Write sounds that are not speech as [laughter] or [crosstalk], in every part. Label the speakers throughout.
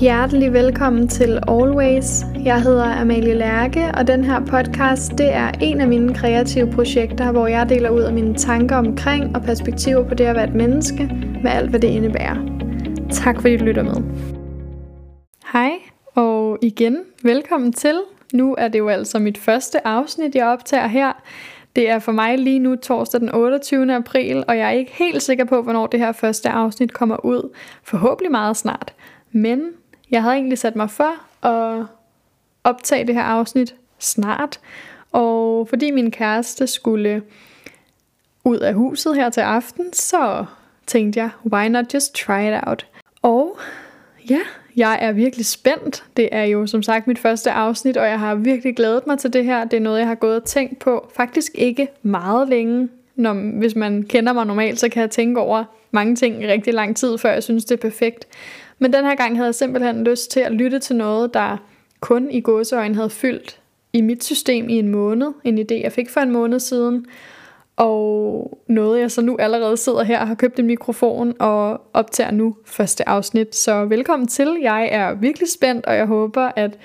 Speaker 1: Hjertelig velkommen til Always. Jeg hedder Amalie Lærke, og den her podcast det er en af mine kreative projekter, hvor jeg deler ud af mine tanker omkring og perspektiver på det at være et menneske, med alt hvad det indebærer. Tak fordi du lytter med. Hej, og igen velkommen til. Nu er det jo altså mit første afsnit, jeg optager her. Det er for mig lige nu torsdag den 28. april, og jeg er ikke helt sikker på, hvornår det her første afsnit kommer ud. Forhåbentlig meget snart. Men jeg havde egentlig sat mig for at optage det her afsnit snart. Og fordi min kæreste skulle ud af huset her til aften, så tænkte jeg, why not just try it out? Og ja, jeg er virkelig spændt. Det er jo som sagt mit første afsnit, og jeg har virkelig glædet mig til det her. Det er noget, jeg har gået og tænkt på. Faktisk ikke meget længe. Når, hvis man kender mig normalt, så kan jeg tænke over mange ting i rigtig lang tid, før jeg synes, det er perfekt. Men den her gang havde jeg simpelthen lyst til at lytte til noget, der kun i gåseøjne havde fyldt i mit system i en måned. En idé, jeg fik for en måned siden. Og noget, jeg så nu allerede sidder her og har købt en mikrofon og optager nu første afsnit. Så velkommen til. Jeg er virkelig spændt, og jeg håber, at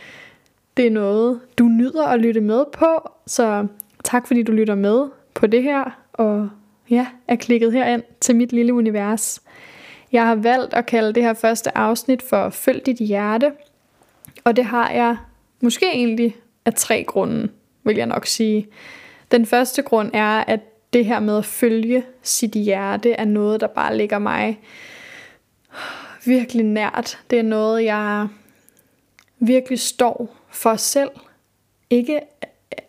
Speaker 1: det er noget, du nyder at lytte med på. Så tak fordi du lytter med på det her, og ja, er klikket herind til mit lille univers. Jeg har valgt at kalde det her første afsnit for Følg dit hjerte. Og det har jeg måske egentlig af tre grunde, vil jeg nok sige. Den første grund er, at det her med at følge sit hjerte er noget, der bare ligger mig virkelig nært. Det er noget, jeg virkelig står for selv. Ikke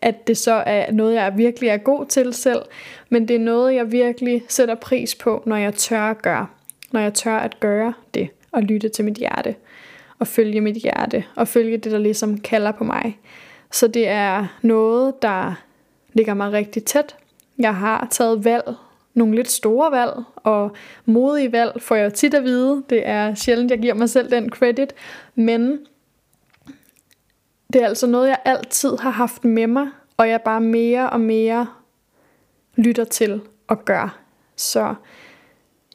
Speaker 1: at det så er noget, jeg virkelig er god til selv, men det er noget, jeg virkelig sætter pris på, når jeg tør at gøre når jeg tør at gøre det, og lytte til mit hjerte, og følge mit hjerte, og følge det, der ligesom kalder på mig. Så det er noget, der ligger mig rigtig tæt. Jeg har taget valg, nogle lidt store valg, og modige valg får jeg tit at vide. Det er sjældent, jeg giver mig selv den credit, men det er altså noget, jeg altid har haft med mig, og jeg bare mere og mere lytter til og gør. Så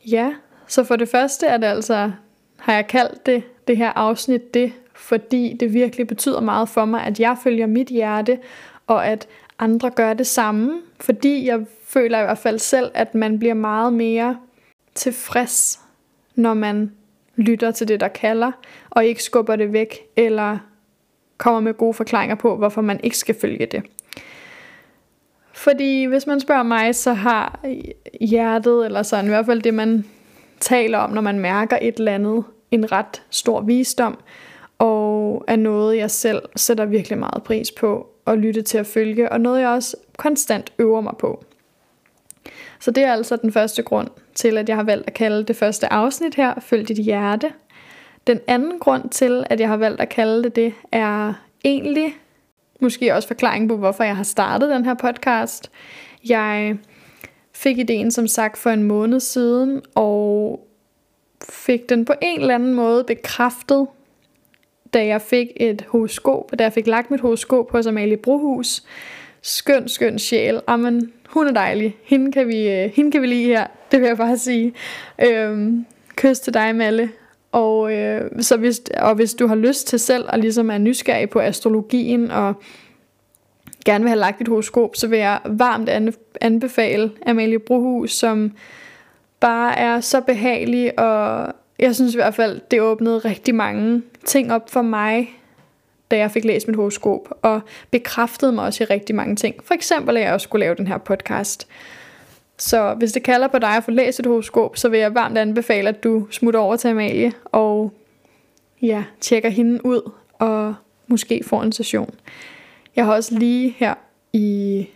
Speaker 1: ja, så for det første er det altså, har jeg kaldt det, det her afsnit det, fordi det virkelig betyder meget for mig, at jeg følger mit hjerte, og at andre gør det samme, fordi jeg føler i hvert fald selv, at man bliver meget mere tilfreds, når man lytter til det, der kalder, og ikke skubber det væk, eller kommer med gode forklaringer på, hvorfor man ikke skal følge det. Fordi hvis man spørger mig, så har hjertet, eller sådan i hvert fald det, man taler om, når man mærker et eller andet, en ret stor visdom, og er noget, jeg selv sætter virkelig meget pris på at lytte til at følge, og noget, jeg også konstant øver mig på. Så det er altså den første grund til, at jeg har valgt at kalde det første afsnit her, Følg dit hjerte. Den anden grund til, at jeg har valgt at kalde det det, er egentlig måske også forklaring på, hvorfor jeg har startet den her podcast. Jeg fik ideen som sagt for en måned siden, og fik den på en eller anden måde bekræftet, da jeg fik et horoskop, da jeg fik lagt mit horoskop hos Amalie Brohus. Skøn, skøn sjæl. Amen, hun er dejlig. Hende kan vi, øh, hende kan vi lige her, [laughs] det vil jeg bare sige. Øhm, kys til dig, Malle. Og, øh, så hvis, og hvis du har lyst til selv at ligesom er nysgerrig på astrologien og gerne vil have lagt et horoskop, så vil jeg varmt anbefale Amalie Brohus, som bare er så behagelig, og jeg synes i hvert fald, det åbnede rigtig mange ting op for mig, da jeg fik læst mit horoskop, og bekræftede mig også i rigtig mange ting. For eksempel, at jeg også skulle lave den her podcast. Så hvis det kalder på dig at få læst et horoskop, så vil jeg varmt anbefale, at du smutter over til Amalie, og ja, tjekker hende ud, og måske får en session. Jeg har også lige her i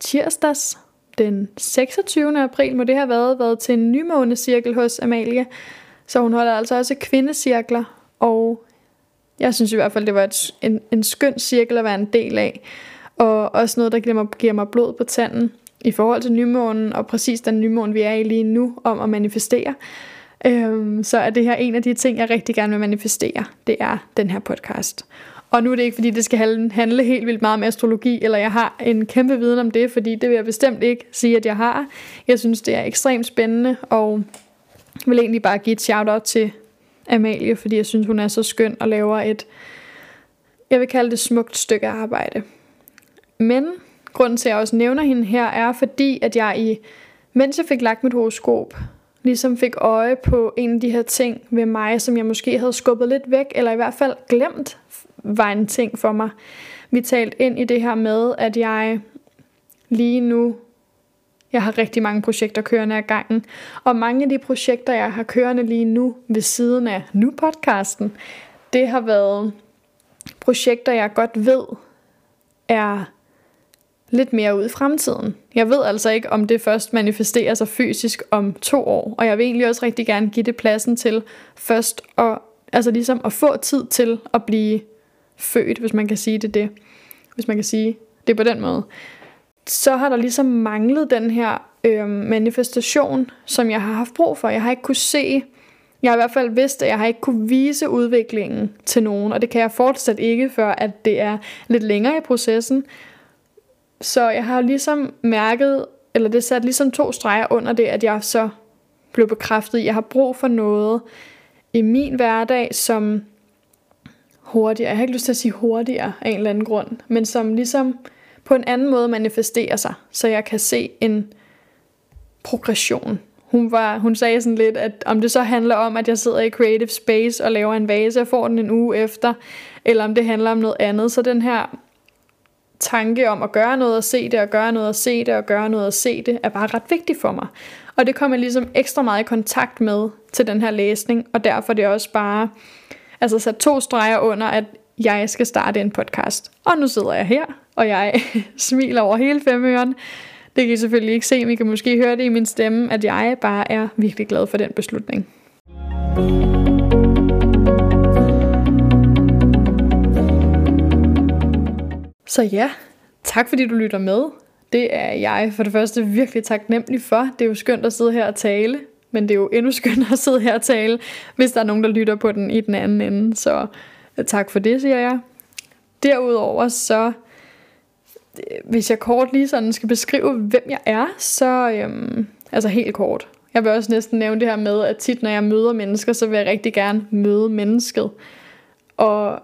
Speaker 1: tirsdags, den 26. april, må det have været, været til en nymånecirkel hos Amalie. Så hun holder altså også kvindecirkler, og jeg synes i hvert fald, det var et, en, en skøn cirkel at være en del af. Og også noget, der giver mig, giver mig blod på tanden i forhold til nymånen, og præcis den nymåne, vi er i lige nu, om at manifestere. Øhm, så er det her en af de ting, jeg rigtig gerne vil manifestere. Det er den her podcast. Og nu er det ikke, fordi det skal handle helt vildt meget om astrologi, eller jeg har en kæmpe viden om det, fordi det vil jeg bestemt ikke sige, at jeg har. Jeg synes, det er ekstremt spændende, og vil egentlig bare give et shout-out til Amalie, fordi jeg synes, hun er så skøn og laver et, jeg vil kalde det smukt stykke arbejde. Men grunden til, at jeg også nævner hende her, er fordi, at jeg i, mens jeg fik lagt mit horoskop, ligesom fik øje på en af de her ting ved mig, som jeg måske havde skubbet lidt væk, eller i hvert fald glemt, var en ting for mig. Vi talte ind i det her med, at jeg lige nu jeg har rigtig mange projekter kørende af gangen, og mange af de projekter, jeg har kørende lige nu ved siden af nu-podcasten, det har været projekter, jeg godt ved er lidt mere ud i fremtiden. Jeg ved altså ikke, om det først manifesterer sig fysisk om to år, og jeg vil egentlig også rigtig gerne give det pladsen til først at, altså ligesom at få tid til at blive født, hvis man kan sige det det. Hvis man kan sige det på den måde så har der ligesom manglet den her øh, manifestation, som jeg har haft brug for. Jeg har ikke kunne se, jeg har i hvert fald vidst, at jeg har ikke kunne vise udviklingen til nogen, og det kan jeg fortsat ikke, før at det er lidt længere i processen. Så jeg har ligesom mærket, eller det sat ligesom to streger under det, at jeg så blev bekræftet, jeg har brug for noget i min hverdag, som hurtigere, jeg har ikke lyst til at sige hurtigere af en eller anden grund, men som ligesom på en anden måde manifesterer sig, så jeg kan se en progression. Hun, var, hun sagde sådan lidt, at om det så handler om, at jeg sidder i creative space og laver en vase og får den en uge efter, eller om det handler om noget andet. Så den her tanke om at gøre noget og se det, og gøre noget og se det, og gøre noget og se det, er bare ret vigtig for mig. Og det kommer jeg ligesom ekstra meget i kontakt med til den her læsning, og derfor er det også bare altså sat to streger under, at jeg skal starte en podcast. Og nu sidder jeg her, og jeg [laughs] smiler over hele femøren. Det kan I selvfølgelig ikke se, men I kan måske høre det i min stemme, at jeg bare er virkelig glad for den beslutning. Så ja, tak fordi du lytter med. Det er jeg for det første virkelig taknemmelig for. Det er jo skønt at sidde her og tale, men det er jo endnu skønnere at sidde her og tale, hvis der er nogen, der lytter på den i den anden ende. Så øh, tak for det, siger jeg. Derudover så øh, hvis jeg kort lige sådan skal beskrive, hvem jeg er, så øhm, altså helt kort. Jeg vil også næsten nævne det her med, at tit når jeg møder mennesker, så vil jeg rigtig gerne møde mennesket. Og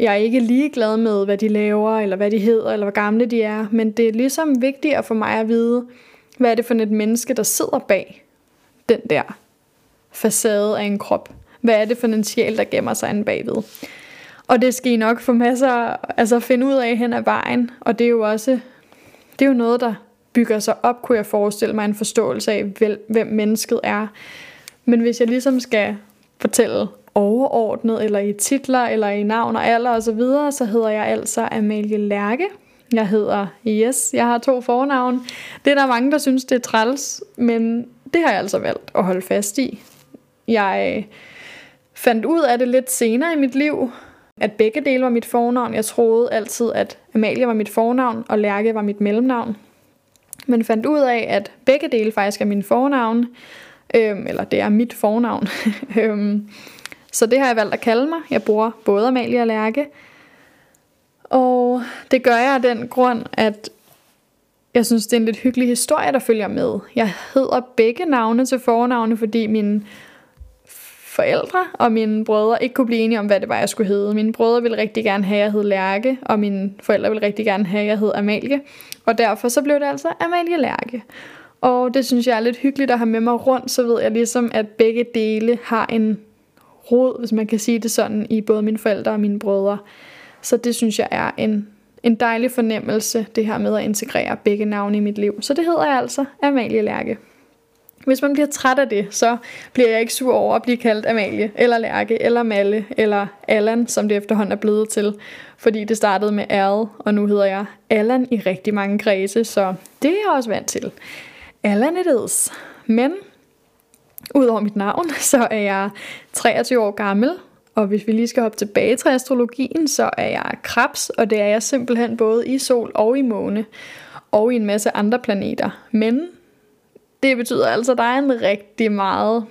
Speaker 1: jeg er ikke ligeglad med, hvad de laver, eller hvad de hedder, eller hvor gamle de er, men det er ligesom vigtigt for mig at vide, hvad er det for et menneske, der sidder bag den der facade af en krop. Hvad er det for en sjæl, der gemmer sig inde bagved. Og det skal I nok få masser altså finde ud af hen ad vejen. Og det er jo også det er jo noget, der bygger sig op, kunne jeg forestille mig, en forståelse af, hvem mennesket er. Men hvis jeg ligesom skal fortælle overordnet, eller i titler, eller i navn og alder osv., så, videre, så hedder jeg altså Amalie Lærke. Jeg hedder Yes, jeg har to fornavn. Det er der mange, der synes, det er træls, men det har jeg altså valgt at holde fast i. Jeg fandt ud af det lidt senere i mit liv, at begge dele var mit fornavn. Jeg troede altid, at Amalie var mit fornavn, og Lærke var mit mellemnavn. Men fandt ud af, at begge dele faktisk er min fornavn, øhm, eller det er mit fornavn. [laughs] øhm, så det har jeg valgt at kalde mig. Jeg bruger både Amalie og Lærke. Og det gør jeg af den grund, at jeg synes, det er en lidt hyggelig historie, der følger med. Jeg hedder begge navne til fornavne, fordi min forældre og mine brødre ikke kunne blive enige om, hvad det var, jeg skulle hedde. Mine brødre ville rigtig gerne have, at jeg hed Lærke, og mine forældre ville rigtig gerne have, at jeg hed Amalie. Og derfor så blev det altså Amalie Lærke. Og det synes jeg er lidt hyggeligt at have med mig rundt, så ved jeg ligesom, at begge dele har en rod, hvis man kan sige det sådan, i både mine forældre og mine brødre. Så det synes jeg er en, en dejlig fornemmelse, det her med at integrere begge navne i mit liv. Så det hedder jeg altså Amalie Lærke. Hvis man bliver træt af det, så bliver jeg ikke sur over at blive kaldt Amalie, eller Lærke, eller Malle, eller Allan, som det efterhånden er blevet til. Fordi det startede med Al, og nu hedder jeg Allan i rigtig mange kredse, så det er jeg også vant til. Allan it is. Men udover mit navn, så er jeg 23 år gammel, og hvis vi lige skal hoppe tilbage til astrologien, så er jeg krebs, og det er jeg simpelthen både i sol og i måne, og i en masse andre planeter. Men det betyder altså, at der er en rigtig meget,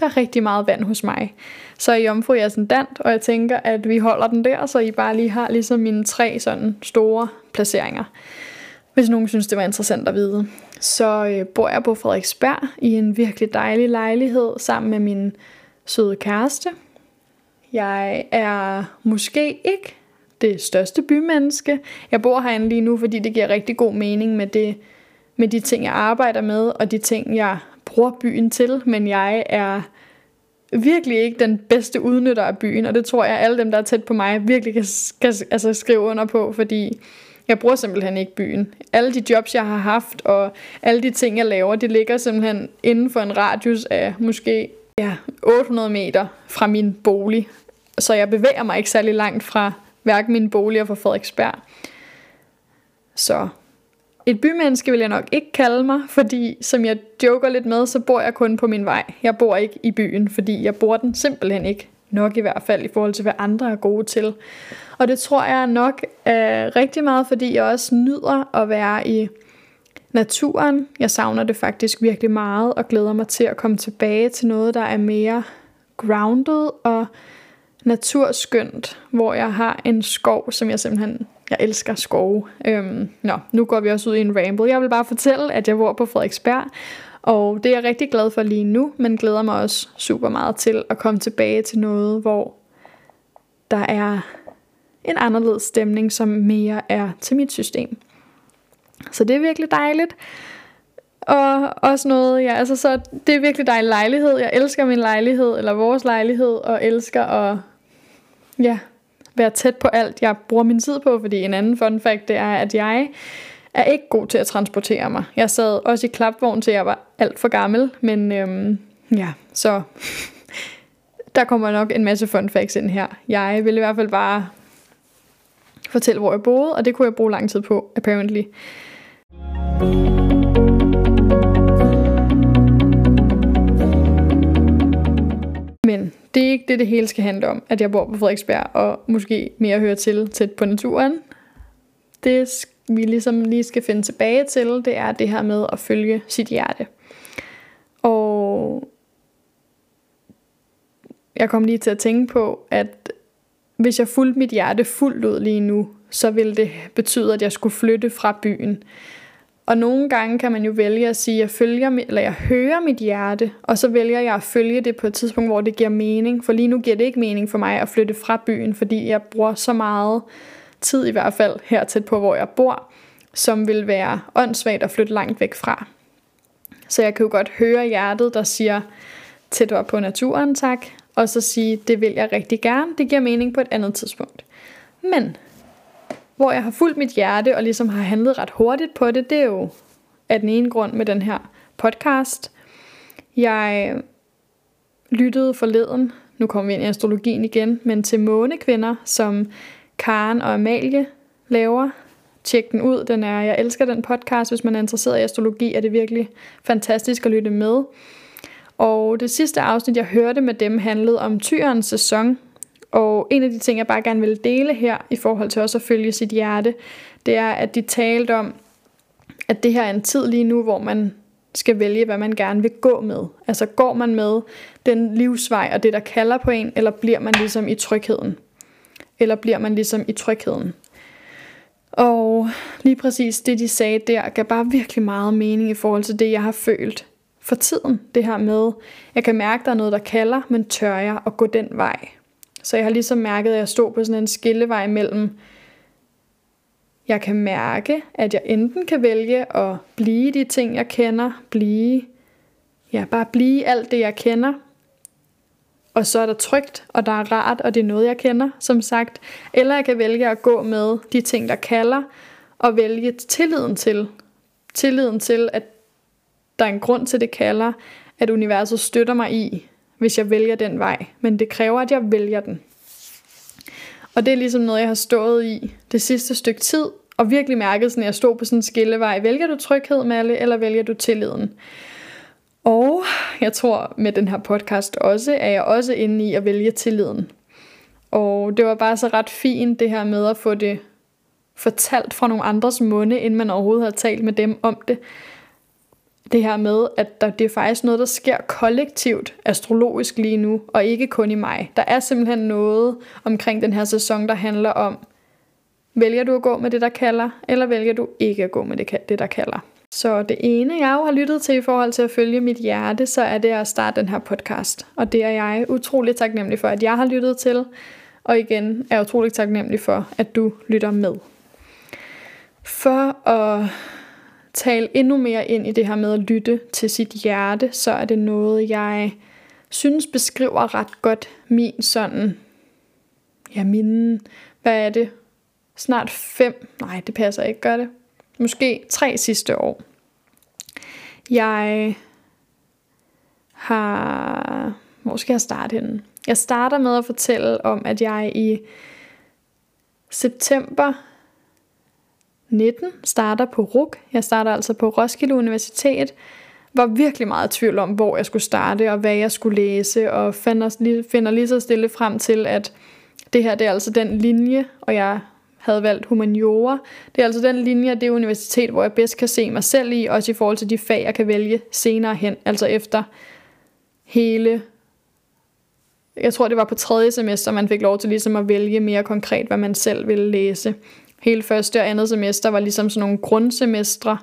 Speaker 1: der er rigtig meget vand hos mig. Så er jomfru i ascendant, og jeg tænker, at vi holder den der, så I bare lige har ligesom mine tre sådan store placeringer. Hvis nogen synes, det var interessant at vide. Så øh, bor jeg på Frederiksberg i en virkelig dejlig lejlighed sammen med min søde kæreste. Jeg er måske ikke det største bymenneske. Jeg bor herinde lige nu, fordi det giver rigtig god mening med, det, med de ting, jeg arbejder med, og de ting, jeg bruger byen til. Men jeg er virkelig ikke den bedste udnytter af byen, og det tror jeg, alle dem, der er tæt på mig, virkelig kan, kan altså, skrive under på, fordi jeg bruger simpelthen ikke byen. Alle de jobs, jeg har haft, og alle de ting, jeg laver, det ligger simpelthen inden for en radius af måske ja, 800 meter fra min bolig. Så jeg bevæger mig ikke særlig langt fra hverken min bolig og fra Frederiksberg. Så et bymenneske vil jeg nok ikke kalde mig, fordi som jeg joker lidt med, så bor jeg kun på min vej. Jeg bor ikke i byen, fordi jeg bor den simpelthen ikke nok i hvert fald i forhold til, hvad andre er gode til. Og det tror jeg nok øh, rigtig meget, fordi jeg også nyder at være i naturen. Jeg savner det faktisk virkelig meget og glæder mig til at komme tilbage til noget, der er mere grounded og naturskønt, hvor jeg har en skov, som jeg simpelthen, jeg elsker skove. Øhm, nå, nu går vi også ud i en ramble. Jeg vil bare fortælle, at jeg bor på Frederiksberg, og det er jeg rigtig glad for lige nu, men glæder mig også super meget til at komme tilbage til noget, hvor der er en anderledes stemning, som mere er til mit system. Så det er virkelig dejligt. Og også noget, ja, altså så det er virkelig dejlig lejlighed. Jeg elsker min lejlighed, eller vores lejlighed, og elsker at ja, være tæt på alt, jeg bruger min tid på, fordi en anden fun fact, det er, at jeg er ikke god til at transportere mig. Jeg sad også i klapvogn, til jeg var alt for gammel, men øhm, ja, så [laughs] der kommer nok en masse fun facts ind her. Jeg ville i hvert fald bare fortælle, hvor jeg boede, og det kunne jeg bruge lang tid på, apparently. Men det er ikke det, det hele skal handle om, at jeg bor på Frederiksberg, og måske mere hører til tæt på naturen. Det vi ligesom lige skal finde tilbage til, det er det her med at følge sit hjerte. Og jeg kom lige til at tænke på, at hvis jeg fulgte mit hjerte fuldt ud lige nu, så ville det betyde, at jeg skulle flytte fra byen. Og nogle gange kan man jo vælge at sige, at jeg, følger, eller jeg hører mit hjerte, og så vælger jeg at følge det på et tidspunkt, hvor det giver mening. For lige nu giver det ikke mening for mig at flytte fra byen, fordi jeg bruger så meget tid i hvert fald her tæt på, hvor jeg bor, som vil være åndssvagt at flytte langt væk fra. Så jeg kan jo godt høre hjertet, der siger tættere på naturen, tak, og så sige, det vil jeg rigtig gerne, det giver mening på et andet tidspunkt. Men hvor jeg har fulgt mit hjerte og ligesom har handlet ret hurtigt på det, det er jo af den ene grund med den her podcast. Jeg lyttede forleden, nu kommer vi ind i astrologien igen, men til månekvinder, som Karen og Amalie laver. Tjek den ud, den er, jeg elsker den podcast, hvis man er interesseret i astrologi, er det virkelig fantastisk at lytte med. Og det sidste afsnit, jeg hørte med dem, handlede om tyrens sæson, og en af de ting, jeg bare gerne vil dele her, i forhold til også at følge sit hjerte, det er, at de talte om, at det her er en tid lige nu, hvor man skal vælge, hvad man gerne vil gå med. Altså går man med den livsvej og det, der kalder på en, eller bliver man ligesom i trygheden? Eller bliver man ligesom i trygheden? Og lige præcis det, de sagde der, gav bare virkelig meget mening i forhold til det, jeg har følt for tiden. Det her med, jeg kan mærke, der er noget, der kalder, men tør jeg at gå den vej? Så jeg har ligesom mærket, at jeg stod på sådan en skillevej mellem, jeg kan mærke, at jeg enten kan vælge at blive de ting, jeg kender, blive, ja, bare blive alt det, jeg kender, og så er der trygt, og der er rart, og det er noget, jeg kender, som sagt. Eller jeg kan vælge at gå med de ting, der kalder, og vælge tilliden til. Tilliden til, at der er en grund til, det kalder, at universet støtter mig i, hvis jeg vælger den vej. Men det kræver, at jeg vælger den. Og det er ligesom noget, jeg har stået i det sidste stykke tid, og virkelig mærket, sådan, at jeg stod på sådan en skillevej. Vælger du tryghed, Malle, eller vælger du tilliden? Og jeg tror med den her podcast også, er jeg også inde i at vælge tilliden. Og det var bare så ret fint det her med at få det fortalt fra nogle andres munde, inden man overhovedet havde talt med dem om det det her med, at der, det er faktisk noget, der sker kollektivt astrologisk lige nu, og ikke kun i mig. Der er simpelthen noget omkring den her sæson, der handler om, vælger du at gå med det, der kalder, eller vælger du ikke at gå med det, det der kalder. Så det ene, jeg jo har lyttet til i forhold til at følge mit hjerte, så er det at starte den her podcast. Og det er jeg utrolig taknemmelig for, at jeg har lyttet til. Og igen er jeg utrolig taknemmelig for, at du lytter med. For at tale endnu mere ind i det her med at lytte til sit hjerte, så er det noget, jeg synes beskriver ret godt min sådan, ja mine, hvad er det, snart fem, nej det passer ikke, gør det, måske tre sidste år. Jeg har, hvor skal jeg starte henne? Jeg starter med at fortælle om, at jeg i september 19 starter på RUG. Jeg starter altså på Roskilde Universitet. Var virkelig meget i tvivl om, hvor jeg skulle starte og hvad jeg skulle læse, og finder, finder lige så stille frem til, at det her det er altså den linje, og jeg havde valgt humaniora. Det er altså den linje det universitet, hvor jeg bedst kan se mig selv i, også i forhold til de fag, jeg kan vælge senere hen, altså efter hele jeg tror det var på tredje semester, man fik lov til ligesom at vælge mere konkret, hvad man selv ville læse. Hele første og andet semester var ligesom sådan nogle grundsemestre.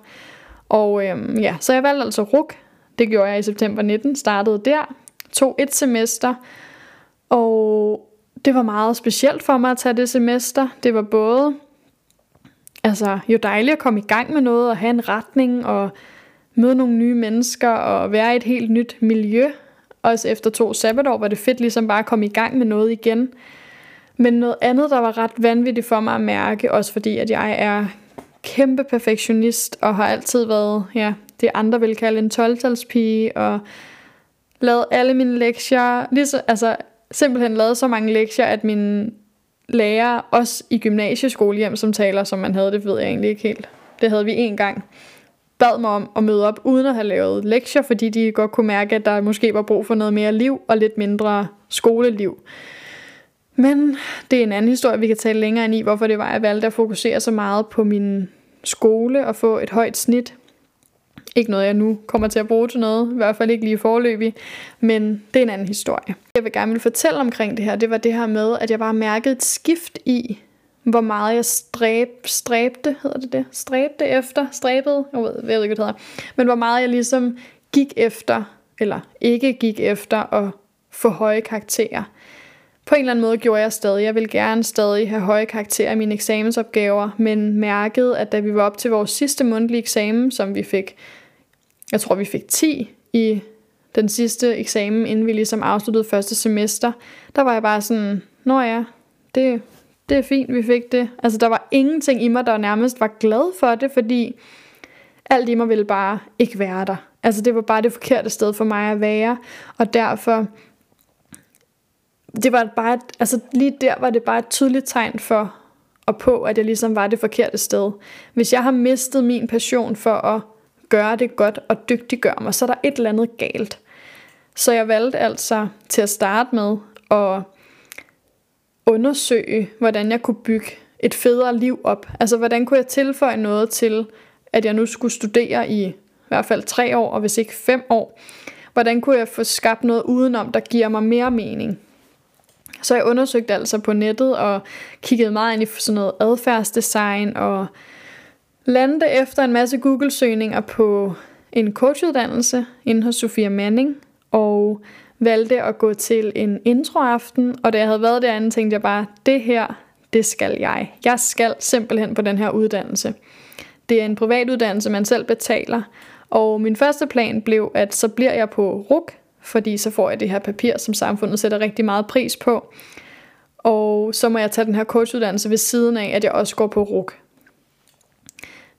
Speaker 1: Og øhm, ja, så jeg valgte altså RUK. Det gjorde jeg i september 19, startede der. Tog et semester. Og det var meget specielt for mig at tage det semester. Det var både altså, jo dejligt at komme i gang med noget og have en retning og møde nogle nye mennesker og være i et helt nyt miljø. Også efter to sabbatår var det fedt ligesom bare at komme i gang med noget igen. Men noget andet, der var ret vanvittigt for mig at mærke, også fordi at jeg er kæmpe perfektionist og har altid været, ja, det andre vil kalde en 12-talspige og lavet alle mine lektier, lige så, altså simpelthen lavet så mange lektier, at min lærer, også i gymnasieskolen som taler, som man havde, det ved jeg egentlig ikke helt. Det havde vi en gang bad mig om at møde op uden at have lavet lektier, fordi de godt kunne mærke, at der måske var brug for noget mere liv og lidt mindre skoleliv. Men det er en anden historie, vi kan tale længere ind i, hvorfor det var, at jeg valgte at fokusere så meget på min skole og få et højt snit. Ikke noget, jeg nu kommer til at bruge til noget, i hvert fald ikke lige forløbig, men det er en anden historie. Jeg vil gerne vil fortælle omkring det her, det var det her med, at jeg bare mærkede et skift i, hvor meget jeg stræb, stræbte, hedder det det? Stræbte efter, stræbede, jeg ved, jeg ved ikke, hvad det hedder. Men hvor meget jeg ligesom gik efter, eller ikke gik efter at få høje karakterer. På en eller anden måde gjorde jeg stadig. Jeg ville gerne stadig have høje karakterer i mine eksamensopgaver, men mærkede, at da vi var op til vores sidste mundtlige eksamen, som vi fik, jeg tror vi fik 10 i den sidste eksamen, inden vi ligesom afsluttede første semester, der var jeg bare sådan, nå ja, det, det er fint, vi fik det. Altså der var ingenting i mig, der nærmest var glad for det, fordi alt i mig ville bare ikke være der. Altså det var bare det forkerte sted for mig at være, og derfor det var bare, altså lige der var det bare et tydeligt tegn for og på, at jeg ligesom var det forkerte sted. Hvis jeg har mistet min passion for at gøre det godt og dygtiggøre mig, så er der et eller andet galt. Så jeg valgte altså til at starte med at undersøge, hvordan jeg kunne bygge et federe liv op. Altså, hvordan kunne jeg tilføje noget til, at jeg nu skulle studere i i hvert fald tre år, og hvis ikke fem år. Hvordan kunne jeg få skabt noget udenom, der giver mig mere mening? Så jeg undersøgte altså på nettet og kiggede meget ind i sådan noget adfærdsdesign og landede efter en masse Google-søgninger på en coachuddannelse inden hos Sofia Manning og valgte at gå til en introaften, og da jeg havde været derinde, tænkte jeg bare, det her, det skal jeg. Jeg skal simpelthen på den her uddannelse. Det er en privatuddannelse, man selv betaler, og min første plan blev, at så bliver jeg på RUK, fordi så får jeg det her papir, som samfundet sætter rigtig meget pris på. Og så må jeg tage den her coachuddannelse ved siden af, at jeg også går på RUK.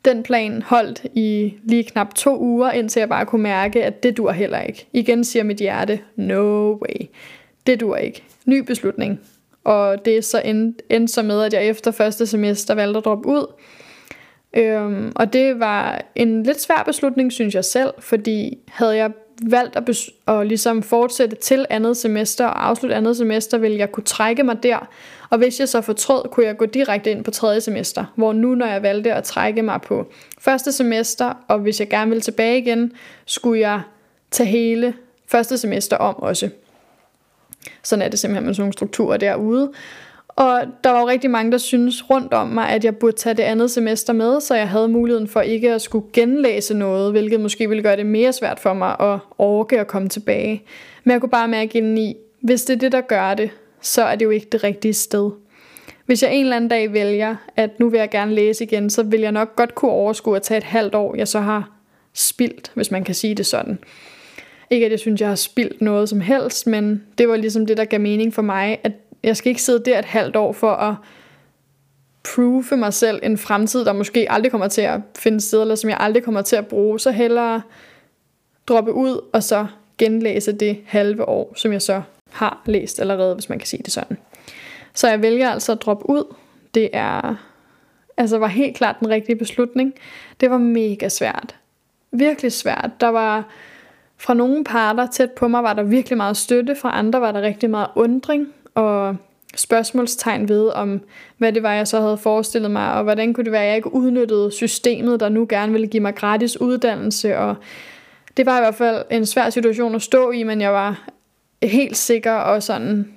Speaker 1: Den plan holdt i lige knap to uger, indtil jeg bare kunne mærke, at det dur heller ikke. Igen siger mit hjerte, no way. Det dur ikke. Ny beslutning. Og det er så endte end så med, at jeg efter første semester valgte at droppe ud. Øhm, og det var en lidt svær beslutning, synes jeg selv, fordi havde jeg valgt at, bes- at ligesom fortsætte til andet semester og afslutte andet semester, ville jeg kunne trække mig der. Og hvis jeg så fortrød, kunne jeg gå direkte ind på tredje semester. Hvor nu, når jeg valgte at trække mig på første semester, og hvis jeg gerne ville tilbage igen, skulle jeg tage hele første semester om også. Sådan er det simpelthen med sådan nogle strukturer derude. Og der var jo rigtig mange, der synes rundt om mig, at jeg burde tage det andet semester med, så jeg havde muligheden for ikke at skulle genlæse noget, hvilket måske ville gøre det mere svært for mig at orke at komme tilbage. Men jeg kunne bare mærke ind i, hvis det er det, der gør det, så er det jo ikke det rigtige sted. Hvis jeg en eller anden dag vælger, at nu vil jeg gerne læse igen, så vil jeg nok godt kunne overskue at tage et halvt år, jeg så har spildt, hvis man kan sige det sådan. Ikke at jeg synes, jeg har spildt noget som helst, men det var ligesom det, der gav mening for mig, at jeg skal ikke sidde der et halvt år for at prove mig selv en fremtid, der måske aldrig kommer til at finde sted, eller som jeg aldrig kommer til at bruge, så hellere droppe ud, og så genlæse det halve år, som jeg så har læst allerede, hvis man kan sige det sådan. Så jeg vælger altså at droppe ud. Det er, altså var helt klart den rigtige beslutning. Det var mega svært. Virkelig svært. Der var fra nogle parter tæt på mig, var der virkelig meget støtte. Fra andre var der rigtig meget undring og spørgsmålstegn ved, om hvad det var, jeg så havde forestillet mig, og hvordan kunne det være, at jeg ikke udnyttede systemet, der nu gerne ville give mig gratis uddannelse, og det var i hvert fald en svær situation at stå i, men jeg var helt sikker og sådan,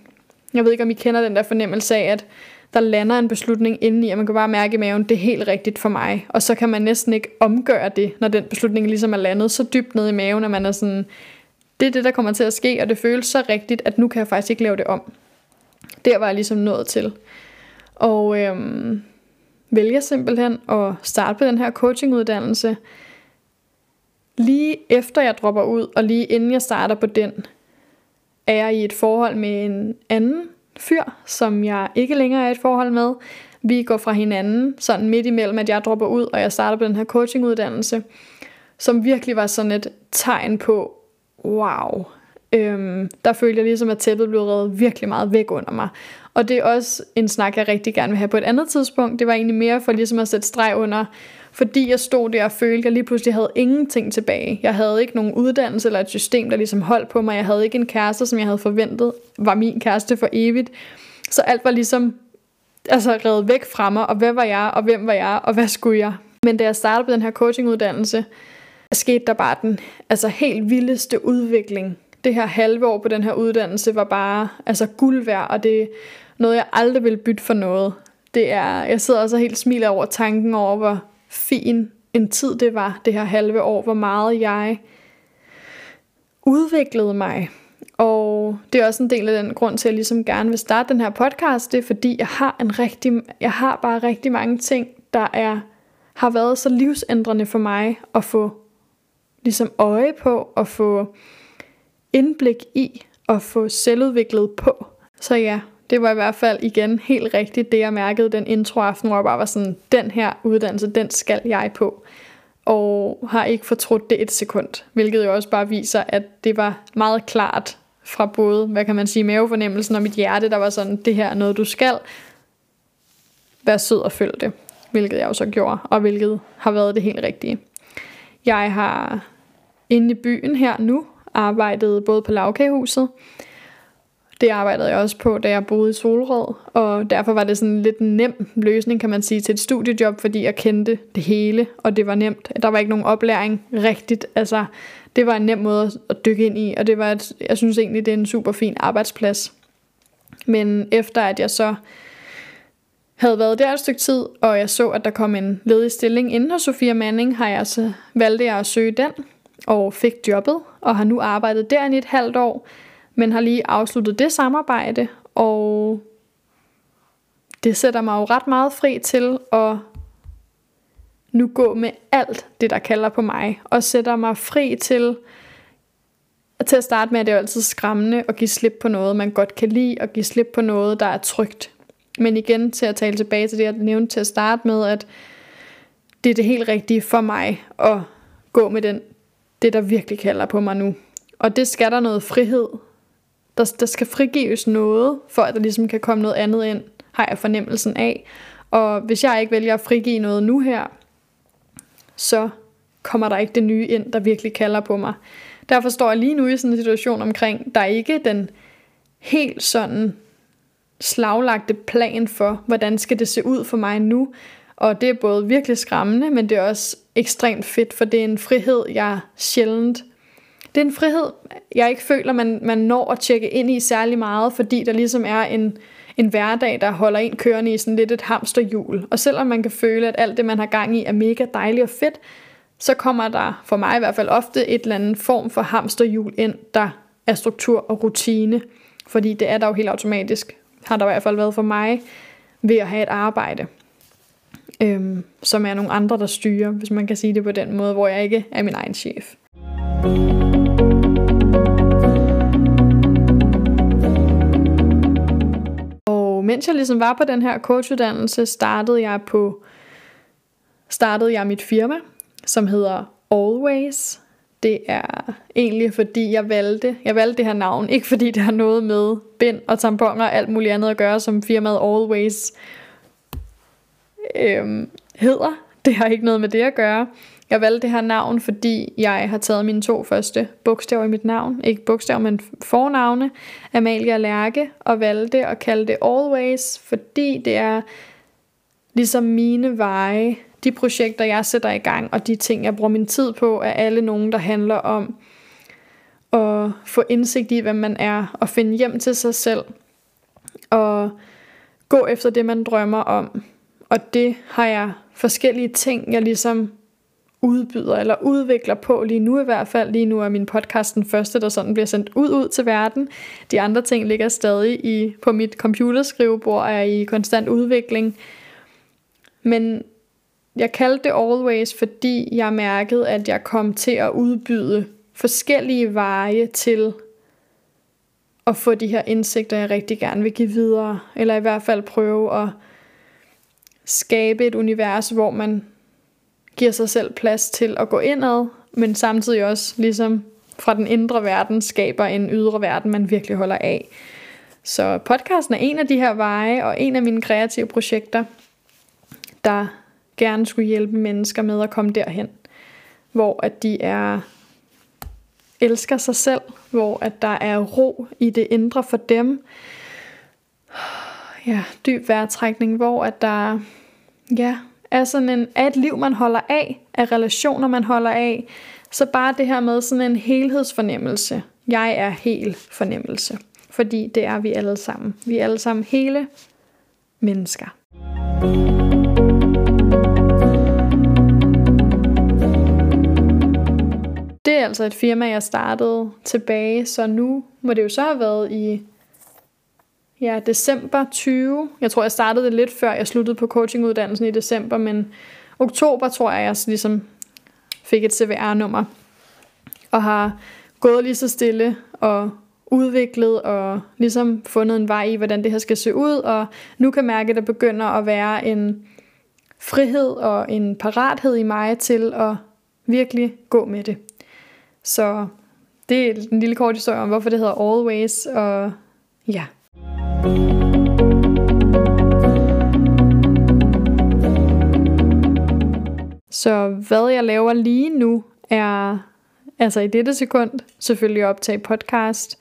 Speaker 1: jeg ved ikke om I kender den der fornemmelse af, at der lander en beslutning indeni, og man kan bare mærke i maven, det er helt rigtigt for mig. Og så kan man næsten ikke omgøre det, når den beslutning ligesom er landet så dybt ned i maven, at man er sådan, det er det, der kommer til at ske, og det føles så rigtigt, at nu kan jeg faktisk ikke lave det om. Der var jeg ligesom nået til. Og øhm, vælger simpelthen at starte på den her coachinguddannelse, lige efter jeg dropper ud, og lige inden jeg starter på den, er jeg i et forhold med en anden fyr, som jeg ikke længere er i et forhold med. Vi går fra hinanden, sådan midt imellem, at jeg dropper ud, og jeg starter på den her coachinguddannelse, som virkelig var sådan et tegn på, wow, øhm, der følte jeg ligesom, at tæppet blev reddet virkelig meget væk under mig. Og det er også en snak, jeg rigtig gerne vil have på et andet tidspunkt. Det var egentlig mere for ligesom at sætte streg under, fordi jeg stod der og følte, at jeg lige pludselig havde ingenting tilbage. Jeg havde ikke nogen uddannelse eller et system, der ligesom holdt på mig. Jeg havde ikke en kæreste, som jeg havde forventet var min kæreste for evigt. Så alt var ligesom altså reddet væk fra mig, og hvad var jeg, og hvem var jeg, og hvad skulle jeg? Men da jeg startede på den her coachinguddannelse, skete der bare den altså helt vildeste udvikling. Det her halve år på den her uddannelse var bare altså guld værd, og det er noget, jeg aldrig vil bytte for noget. Det er, jeg sidder også helt smiler over tanken over, hvor fin en tid det var, det her halve år, hvor meget jeg udviklede mig. Og det er også en del af den grund til, at jeg ligesom gerne vil starte den her podcast, det er fordi, jeg har, en rigtig, jeg har bare rigtig mange ting, der er, har været så livsændrende for mig at få ligesom øje på, og få indblik i, og få selvudviklet på. Så ja, det var i hvert fald igen helt rigtigt det, jeg mærkede den introaften, hvor jeg bare var sådan, den her uddannelse, den skal jeg på. Og har ikke fortrudt det et sekund, hvilket jo også bare viser, at det var meget klart fra både, hvad kan man sige, mavefornemmelsen og mit hjerte, der var sådan, det her er noget, du skal. Vær sød og følg det, hvilket jeg også gjorde, og hvilket har været det helt rigtige. Jeg har inde i byen her nu arbejdede både på lavkagehuset, det arbejdede jeg også på, da jeg boede i Solrød, og derfor var det sådan en lidt nem løsning, kan man sige, til et studiejob, fordi jeg kendte det hele, og det var nemt. Der var ikke nogen oplæring rigtigt, altså det var en nem måde at dykke ind i, og det var et, jeg synes egentlig, det er en super fin arbejdsplads. Men efter at jeg så havde været der et stykke tid, og jeg så, at der kom en ledig stilling inden hos Sofia Manning, har jeg så valgte jeg at søge den, og fik jobbet, og har nu arbejdet der i et halvt år, men har lige afsluttet det samarbejde, og det sætter mig jo ret meget fri til at nu gå med alt det, der kalder på mig, og sætter mig fri til, til at starte med, at det er jo altid skræmmende at give slip på noget, man godt kan lide, og give slip på noget, der er trygt. Men igen til at tale tilbage til det, jeg nævnte til at starte med, at det er det helt rigtige for mig at gå med den, det, der virkelig kalder på mig nu. Og det skal der noget frihed der, der skal frigives noget, for at der ligesom kan komme noget andet ind, har jeg fornemmelsen af. Og hvis jeg ikke vælger at frigive noget nu her, så kommer der ikke det nye ind, der virkelig kalder på mig. Derfor står jeg lige nu i sådan en situation omkring, der er ikke den helt sådan slaglagte plan for, hvordan skal det se ud for mig nu. Og det er både virkelig skræmmende, men det er også ekstremt fedt, for det er en frihed, jeg sjældent det er en frihed, jeg ikke føler, man, man når at tjekke ind i særlig meget, fordi der ligesom er en, en hverdag, der holder en kørende i sådan lidt et hamsterhjul. Og selvom man kan føle, at alt det, man har gang i, er mega dejligt og fedt, så kommer der for mig i hvert fald ofte et eller andet form for hamsterhjul ind, der er struktur og rutine. Fordi det er der jo helt automatisk, har der i hvert fald været for mig, ved at have et arbejde, øhm, som er nogle andre, der styrer, hvis man kan sige det på den måde, hvor jeg ikke er min egen chef. Og mens jeg ligesom var på den her coachuddannelse, startede jeg på startede jeg mit firma, som hedder Always. Det er egentlig fordi jeg valgte, jeg valgte det her navn, ikke fordi det har noget med bind og tamponer og alt muligt andet at gøre, som firmaet Always øhm, hedder. Det har ikke noget med det at gøre. Jeg valgte det her navn, fordi jeg har taget mine to første bogstaver i mit navn. Ikke bogstaver, men fornavne. Amalia Lærke. Og valgte at kalde det Always, fordi det er ligesom mine veje de projekter, jeg sætter i gang, og de ting, jeg bruger min tid på, er alle nogen, der handler om at få indsigt i, hvem man er, og finde hjem til sig selv, og gå efter det, man drømmer om. Og det har jeg forskellige ting, jeg ligesom udbyder eller udvikler på lige nu i hvert fald. Lige nu er min podcast den første, der sådan bliver sendt ud ud til verden. De andre ting ligger stadig i, på mit computerskrivebord og er i konstant udvikling. Men jeg kaldte det Always, fordi jeg mærkede, at jeg kom til at udbyde forskellige veje til at få de her indsigter, jeg rigtig gerne vil give videre. Eller i hvert fald prøve at skabe et univers, hvor man giver sig selv plads til at gå indad, men samtidig også ligesom fra den indre verden skaber en ydre verden, man virkelig holder af. Så podcasten er en af de her veje, og en af mine kreative projekter, der gerne skulle hjælpe mennesker med at komme derhen, hvor at de er elsker sig selv, hvor at der er ro i det indre for dem. Ja, dyb vejrtrækning, hvor at der ja, er sådan en, er et liv, man holder af, af relationer, man holder af. Så bare det her med sådan en helhedsfornemmelse. Jeg er hel fornemmelse. Fordi det er vi alle sammen. Vi er alle sammen hele mennesker. Det er altså et firma, jeg startede tilbage, så nu må det jo så have været i ja, december 20. Jeg tror, jeg startede det lidt før jeg sluttede på coachinguddannelsen i december, men oktober tror jeg, jeg ligesom fik et CVR-nummer og har gået lige så stille og udviklet og ligesom fundet en vej i, hvordan det her skal se ud, og nu kan mærke, at der begynder at være en frihed og en parathed i mig til at virkelig gå med det. Så det er en lille kort historie om, hvorfor det hedder Always, og ja. Så hvad jeg laver lige nu, er altså i dette sekund selvfølgelig at optage podcast.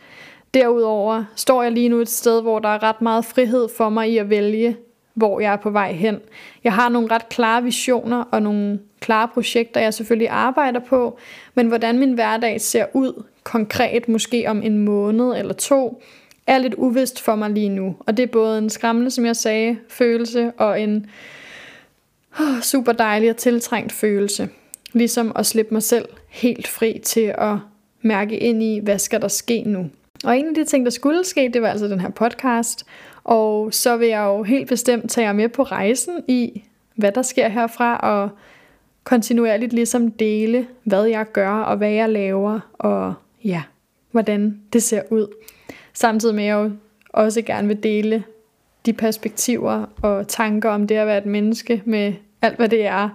Speaker 1: Derudover står jeg lige nu et sted, hvor der er ret meget frihed for mig i at vælge, hvor jeg er på vej hen. Jeg har nogle ret klare visioner og nogle klare projekter, jeg selvfølgelig arbejder på, men hvordan min hverdag ser ud konkret, måske om en måned eller to, er lidt uvist for mig lige nu. Og det er både en skræmmende, som jeg sagde, følelse og en oh, super dejlig og tiltrængt følelse. Ligesom at slippe mig selv helt fri til at mærke ind i, hvad skal der ske nu. Og en af de ting, der skulle ske, det var altså den her podcast. Og så vil jeg jo helt bestemt tage jer med på rejsen i, hvad der sker herfra, og kontinuerligt ligesom dele, hvad jeg gør, og hvad jeg laver, og ja, hvordan det ser ud. Samtidig med at jeg jo også gerne vil dele de perspektiver og tanker om det at være et menneske med alt hvad det er,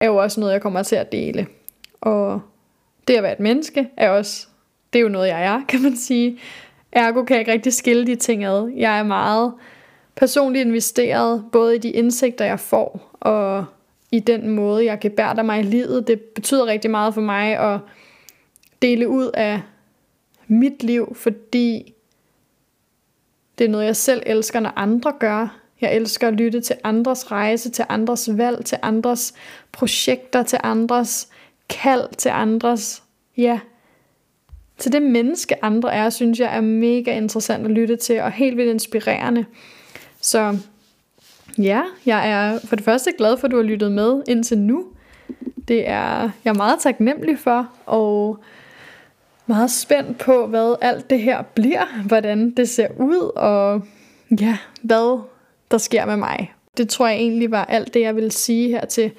Speaker 1: er jo også noget, jeg kommer til at dele. Og det at være et menneske er også, det er jo noget, jeg er, kan man sige. Ergo kan jeg ikke rigtig skille de ting ad. Jeg er meget personligt investeret, både i de indsigter, jeg får, og i den måde, jeg kan bære mig i livet. Det betyder rigtig meget for mig at dele ud af mit liv, fordi det er noget, jeg selv elsker, når andre gør. Jeg elsker at lytte til andres rejse, til andres valg, til andres projekter, til andres kald, til andres, ja, til det menneske andre er, synes jeg er mega interessant at lytte til, og helt vildt inspirerende. Så ja, jeg er for det første glad for, at du har lyttet med indtil nu. Det er jeg er meget taknemmelig for, og meget spændt på, hvad alt det her bliver, hvordan det ser ud, og ja, hvad der sker med mig. Det tror jeg egentlig var alt det, jeg ville sige her til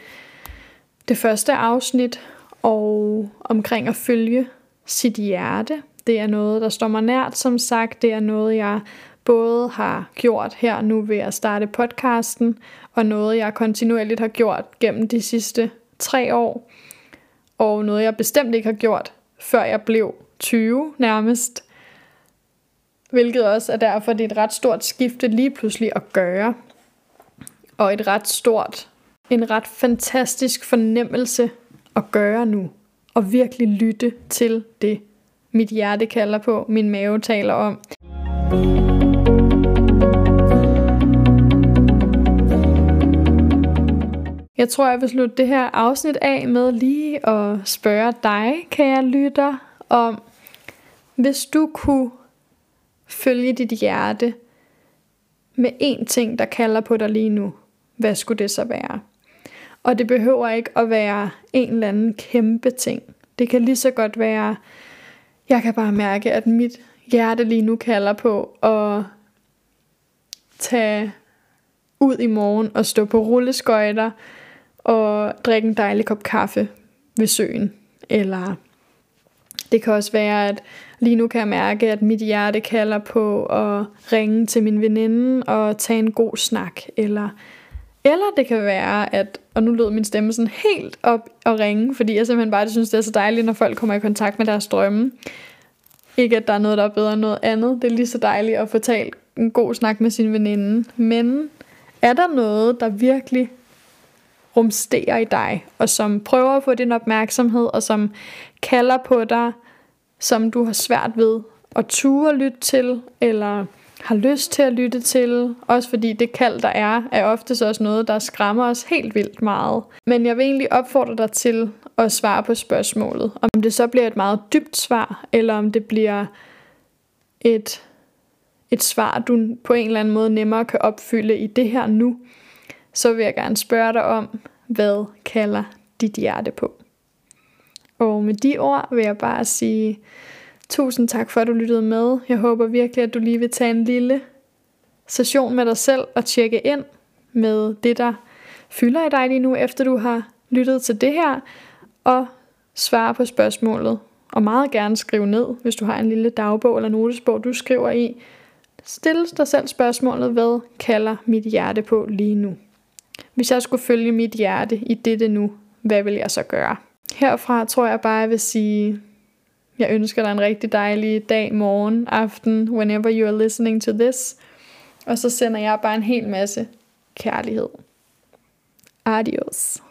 Speaker 1: det første afsnit, og omkring at følge sit hjerte. Det er noget, der står mig nært, som sagt. Det er noget, jeg både har gjort her nu ved at starte podcasten, og noget, jeg kontinuerligt har gjort gennem de sidste tre år, og noget, jeg bestemt ikke har gjort, før jeg blev 20 nærmest. Hvilket også er derfor, det er et ret stort skifte lige pludselig at gøre. Og et ret stort, en ret fantastisk fornemmelse at gøre nu. Og virkelig lytte til det, mit hjerte kalder på, min mave taler om. Jeg tror, jeg vil slutte det her afsnit af med lige at spørge dig, kære lytter, om hvis du kunne følge dit hjerte med én ting, der kalder på dig lige nu, hvad skulle det så være? Og det behøver ikke at være en eller anden kæmpe ting. Det kan lige så godt være, jeg kan bare mærke, at mit hjerte lige nu kalder på at tage ud i morgen og stå på rulleskøjter og drikke en dejlig kop kaffe ved søen. Eller det kan også være, at lige nu kan jeg mærke, at mit hjerte kalder på at ringe til min veninde og tage en god snak. Eller, eller det kan være, at, og nu lød min stemme sådan helt op og ringe, fordi jeg simpelthen bare synes, det er så dejligt, når folk kommer i kontakt med deres drømme. Ikke at der er noget, der er bedre end noget andet. Det er lige så dejligt at få talt en god snak med sin veninde. Men er der noget, der virkelig rumsterer i dig, og som prøver at få din opmærksomhed, og som kalder på dig, som du har svært ved at ture lytte til, eller har lyst til at lytte til, også fordi det kald, der er, er oftest også noget, der skræmmer os helt vildt meget. Men jeg vil egentlig opfordre dig til at svare på spørgsmålet. Om det så bliver et meget dybt svar, eller om det bliver et, et svar, du på en eller anden måde nemmere kan opfylde i det her nu, så vil jeg gerne spørge dig om, hvad kalder dit hjerte på? Og med de ord vil jeg bare sige tusind tak for, at du lyttede med. Jeg håber virkelig, at du lige vil tage en lille session med dig selv og tjekke ind med det, der fylder i dig lige nu, efter du har lyttet til det her, og svare på spørgsmålet. Og meget gerne skrive ned, hvis du har en lille dagbog eller notesbog, du skriver i. Stil dig selv spørgsmålet, hvad kalder mit hjerte på lige nu? Hvis jeg skulle følge mit hjerte i dette nu, hvad vil jeg så gøre? Herfra tror jeg bare, jeg vil sige, jeg ønsker dig en rigtig dejlig dag, morgen, aften, whenever you are listening to this. Og så sender jeg bare en hel masse kærlighed. Adios.